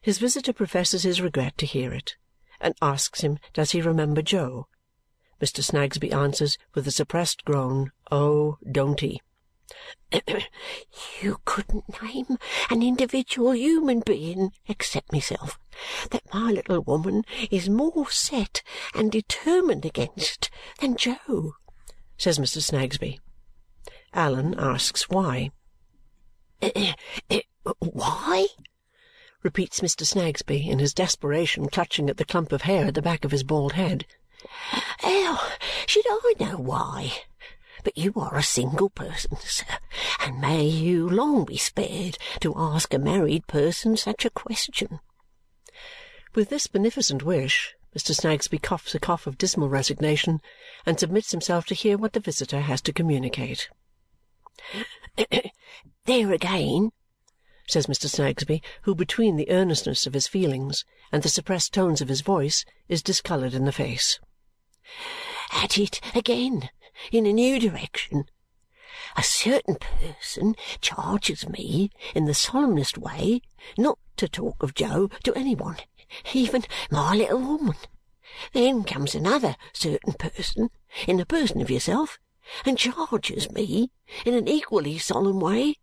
His visitor professes his regret to hear it and asks him does he remember Jo. Mr. Snagsby answers with a suppressed groan, oh, don't he! "You couldn't name an individual human being except myself that my little woman is more set and determined against than Jo," says Mr. Snagsby. Allan asks why. "Why?" Repeats Mr. Snagsby in his desperation, clutching at the clump of hair at the back of his bald head. "How should I know why? But you are a single person, sir, and may you long be spared to ask a married person such a question." With this beneficent wish, Mr. Snagsby coughs a cough of dismal resignation and submits himself to hear what the visitor has to communicate. "There again," says Mr. Snagsby, who, between the earnestness of his feelings and the suppressed tones of his voice, is discoloured in the face. "At it again! in a new direction. A certain person charges me in the solemnest way not to talk of Jo to any one, even my little woman. Then comes another certain person, in the person of yourself, and charges me in an equally solemn way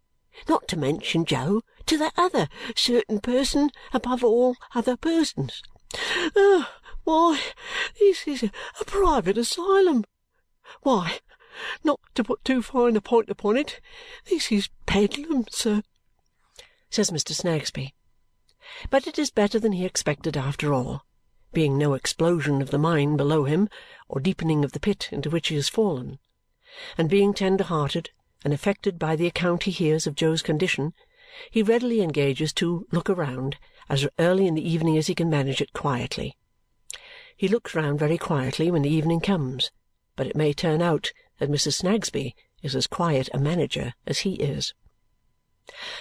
not to mention Jo to that other certain person above all other persons. Oh, why, this is a private asylum. Why, not to put too fine a point upon it, this is Bedlam, sir," says Mr. Snagsby. But it is better than he expected after all, being no explosion of the mine below him or deepening of the pit into which he has fallen. And being tender-hearted and affected by the account he hears of Jo's condition, he readily engages to look around as early in the evening as he can manage it quietly. He looks round very quietly when the evening comes but it may turn out that Mrs. Snagsby is as quiet a manager as he is.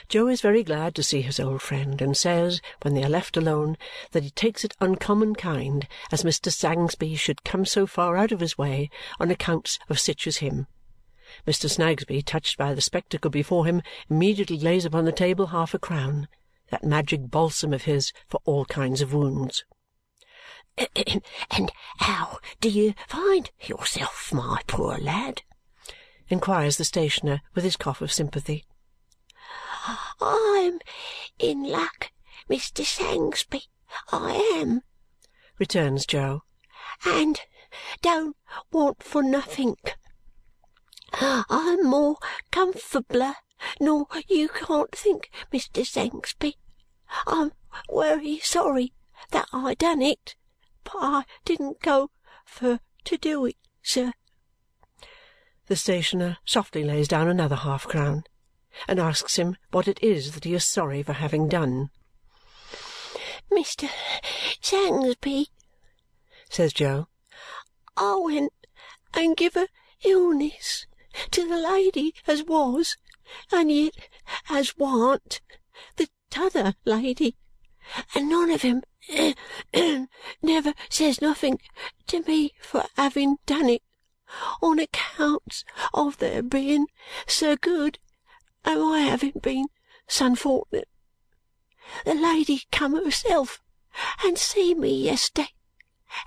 Jo is very glad to see his old friend and says, when they are left alone, that he takes it uncommon kind as Mr. Sangsby should come so far out of his way on accounts of sich as him. Mr. Snagsby, touched by the spectacle before him, immediately lays upon the table half a crown, that magic balsam of his for all kinds of wounds. "And how do you find yourself, my poor lad?" inquires the stationer with his cough of sympathy. "I'm in luck, Mr. Sangsby, I am," returns Jo, "and don't want for nothink. I'm more comfortabler nor you can't think, Mr. Sangsby. I'm wery sorry that I done it but I didn't go fur to do it, sir." The stationer softly lays down another half crown and asks him what it is that he is sorry for having done. "Mr. Sangsby," says Jo, "I went and give a illness to the lady as was, and yet as warn't, the t'other lady, and none of 'em eh, eh, never says nothing to me for having done it on accounts of their being so good and my having been so unfort'nate. The lady come herself and see me yesterday,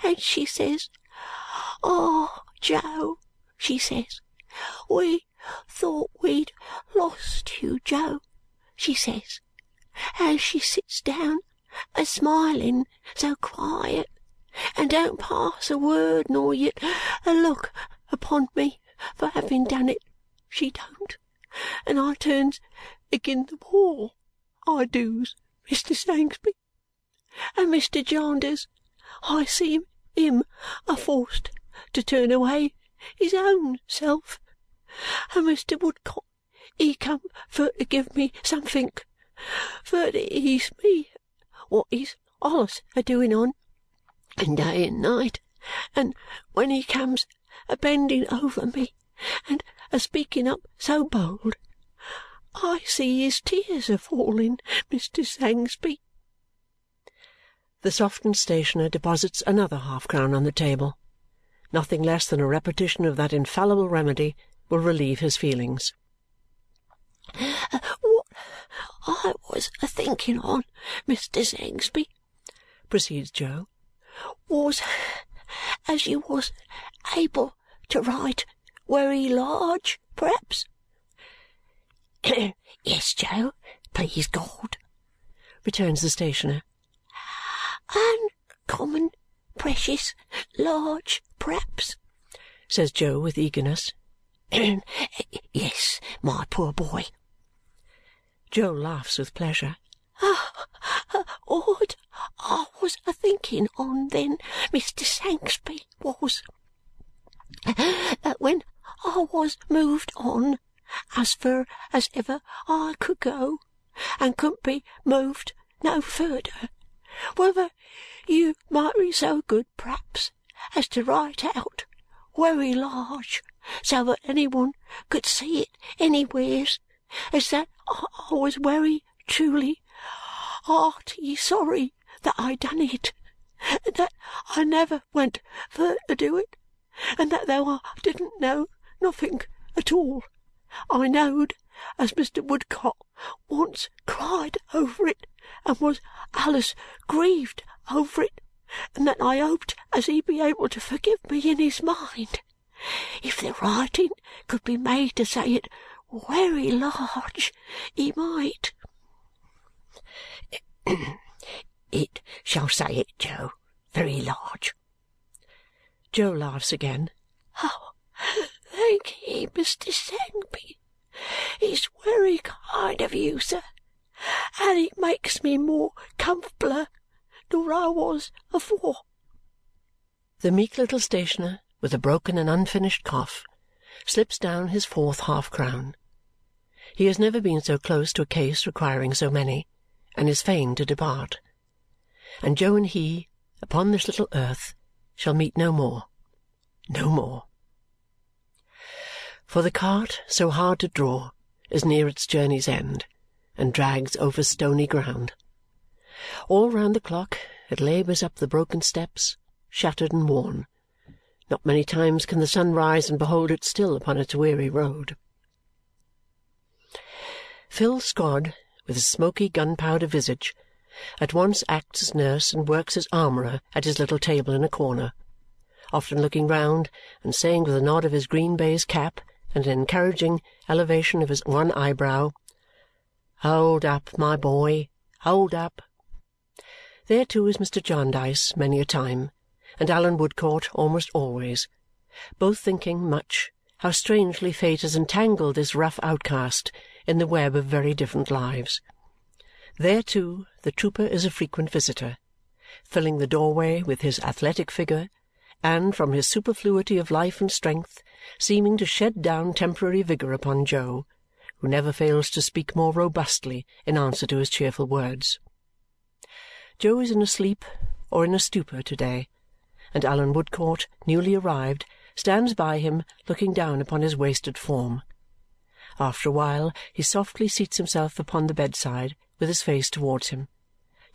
and she says, 'Oh, Jo,' she says, 'we thought we'd lost you, Jo,' she says, as she sits down a smiling so quiet and don't pass a word nor yet a look upon me for having done it, she don't, and I turns agin the wall, I doos, Mr. Sangsby. And Mr. Jarndyce, I see him a forced to turn away his own self, and Mr. Woodcot he come fur to give me somethink fur to ease me what he's allus a doing on, and day and night, and when he comes a bending over me and a speaking up so bold, I see his tears a falling, Mr. Sangsby." The softened stationer deposits another half crown on the table. Nothing less than a repetition of that infallible remedy will relieve his feelings. "What I was a thinking on, Mr. Sangsby," proceeds Jo, "was as you was able to write wery large, perhaps?" "Yes, Jo, please God," returns the stationer. "Uncommon precious large, perhaps?" says Jo with eagerness. "Yes, my poor boy." Jo laughs with pleasure. "What I was a thinking on then, Mr. Sangsby, was, that when I was moved on as fur as ever I could go and couldn't be moved no furder, whether you might be so good p'raps as to write out wery large so that any one could see it anywheres. As that I was wery truly hearty sorry that I done it, and that I never went fur to do it, and that though I didn't know nothink at all, I knowed as Mr. Woodcot once cried over it and was allus grieved over it, and that I hoped as he'd be able to forgive me in his mind if the writing could be made to say it wery large, he might." "It shall say it, Jo, very large." Jo laughs again. "Oh, thank ye, Mr. Sangsby. It's wery kind of you, sir, and it makes me more comfortabler nor I was afore." The meek little stationer, with a broken and unfinished cough, slips down his fourth half-crown. He has never been so close to a case requiring so many and is fain to depart. And Jo and he, upon this little earth, shall meet no more. No more. For the cart, so hard to draw, is near its journey's end and drags over stony ground. All round the clock it labours up the broken steps, shattered and worn. Not many times can the sun rise and behold it still upon its weary road. Phil Squod, with his smoky gunpowder visage, at once acts as nurse and works as armourer at his little table in a corner, often looking round and saying with a nod of his green baize cap and an encouraging elevation of his one eyebrow, "Hold up, my boy, hold up!" There too is Mr. Jarndyce many a time, and Allan Woodcourt almost always, both thinking much how strangely fate has entangled this rough outcast in the web of very different lives. There, too, the trooper is a frequent visitor, filling the doorway with his athletic figure and, from his superfluity of life and strength, seeming to shed down temporary vigour upon Jo, who never fails to speak more robustly in answer to his cheerful words. Jo is in a sleep or in a stupor to-day, and Allan Woodcourt, newly arrived, stands by him looking down upon his wasted form. After a while he softly seats himself upon the bedside with his face towards him,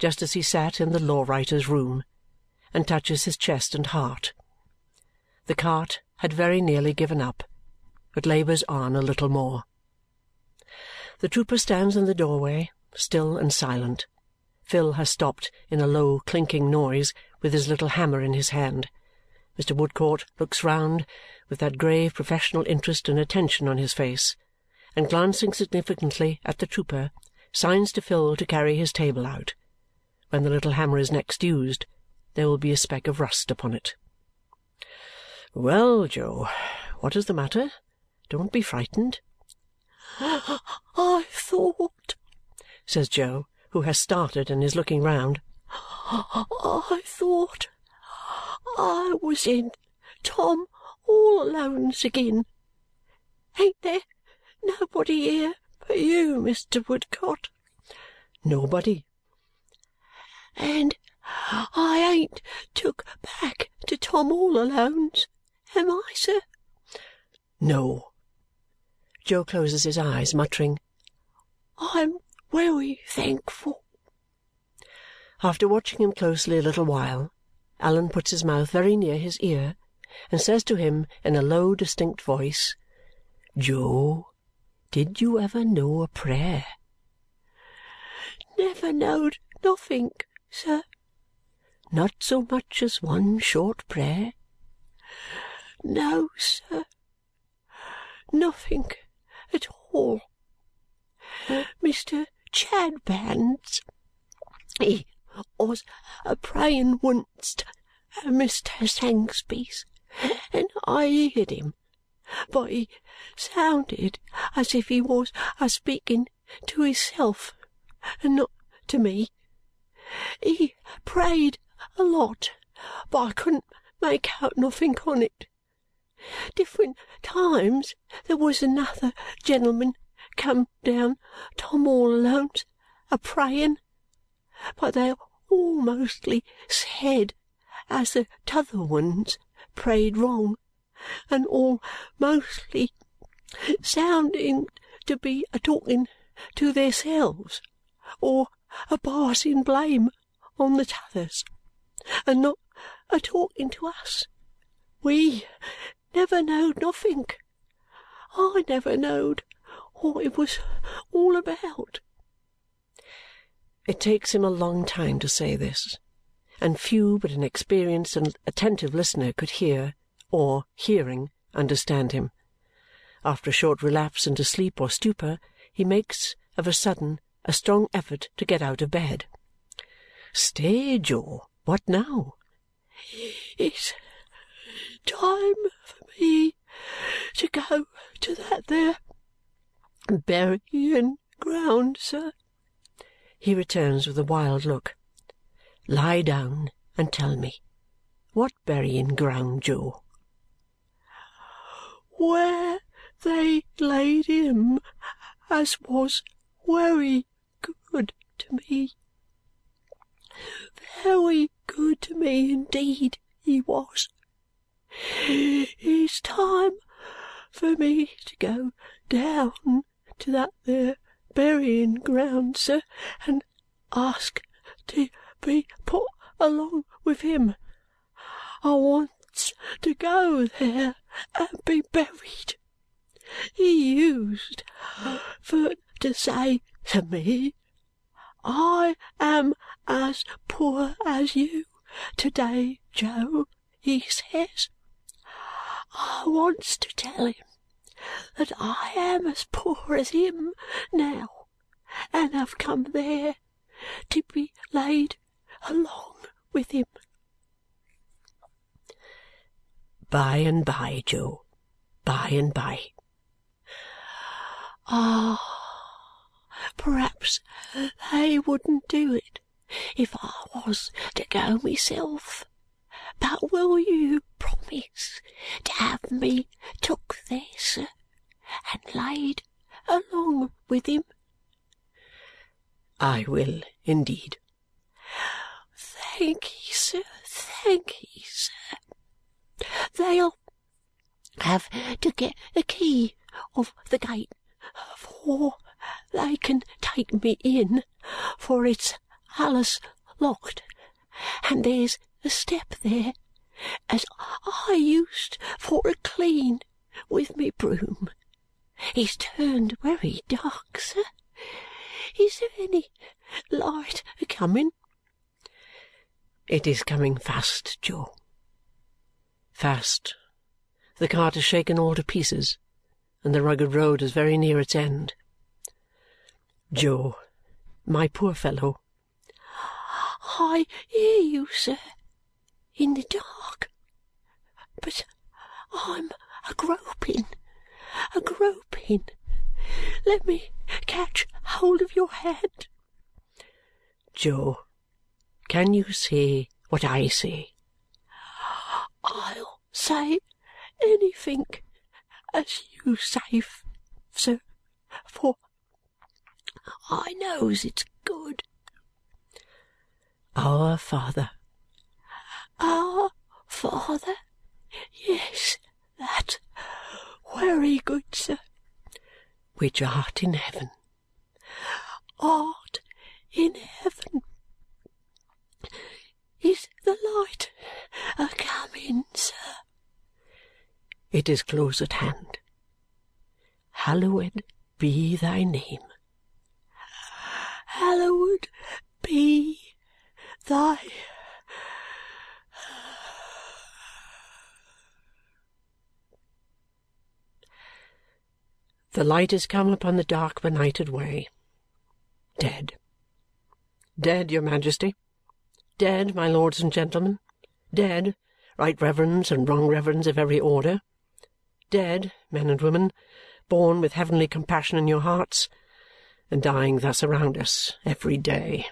just as he sat in the law writer's room, and touches his chest and heart. The cart had very nearly given up, but labours on a little more. The trooper stands in the doorway, still and silent. Phil has stopped in a low clinking noise with his little hammer in his hand. Mr. Woodcourt looks round with that grave professional interest and attention on his face and glancing significantly at the trooper, signs to Phil to carry his table out. When the little hammer is next used, there will be a speck of rust upon it. "Well, Jo, what is the matter? Don't be frightened." "I thought," says Jo, who has started and is looking round, "I thought I was in Tom all Alone's again. Ain't there Nobody here but you, Mr. Woodcot?" "Nobody." "And I ain't took back to Tom all Alone's, am I, sir?" "No." Jo closes his eyes, muttering, "I'm wery thankful." After watching him closely a little while, Allan puts his mouth very near his ear and says to him in a low distinct voice, "Jo, did you ever know a prayer?" never knowed nothink, sir. Not so much as one short prayer? No, sir. Nothink at all. Mr. Chadbands, he was a praying wunst at Mr. Sangsby's, and I heerd him, but he sounded as if he was a speaking to hisself and not to me. He prayed a lot, but I couldn't make out nothink on it. Different times there was another genelman come down Tom all Alone's a prayin', but they all mostly said as the t'other ones prayed wrong, and all mostly sounding to be a talking to theirselves or a passing blame on the t'others, and not a talking to us. We never knowed nothink. I never knowed what it was all about." It takes him a long time to say this, and few but an experienced and attentive listener could hear, or, hearing, understand him. After a short relapse into sleep or stupor, he makes, of a sudden, a strong effort to get out of bed. "Stay, Jo! What now?" "It's time for me to go to that there burying ground, sir," he returns with a wild look. "Lie down and tell me. What burying ground, Jo?" "Where they laid him as was wery good to me. Very good to me indeed he was. It's time for me to go down to that there burying ground, sir, and ask to be put along with him. I wants to go there and be buried. He used for to say to me, 'I am as poor as you to day, Jo,' he says. I wants to tell him that I am as poor as him now and have come there to be laid along with him." "By and by, Jo, by and by." "Ah! Perhaps they wouldn't do it if I was to go myself. But will you promise to have me took there, sir, and laid along with him?" "I will indeed." "Thankye, sir, thankye, sir. They'll have to get the key of the gate afore they can take me in, for it's allus locked, and there's a step there as I used for a clean with me broom. It's turned wery dark, sir. Is there any light a coming?" "It is coming fast, Jo. Fast. The cart is shaken all to pieces, and the rugged road is very near its end. Jo, my poor fellow!" "I hear you, sir in the dark. But I'm a groping, a groping. Let me catch hold of your hand." "Jo, can you say what I say?" "I'll say anythink as you say, sir, for I knows it's good." "Our Father "Our Father? Yes, that. Wery good, sir." "Which art in heaven." "Art in heaven. Is the light a coming, sir?" "It is close at hand. Hallowed be thy name." "Hallowed The light is come upon the dark benighted way. Dead. Dead, your Majesty. Dead, my lords and gentlemen. Dead, right reverends and wrong reverends of every order. Dead, men and women, born with heavenly compassion in your hearts, and dying thus around us every day.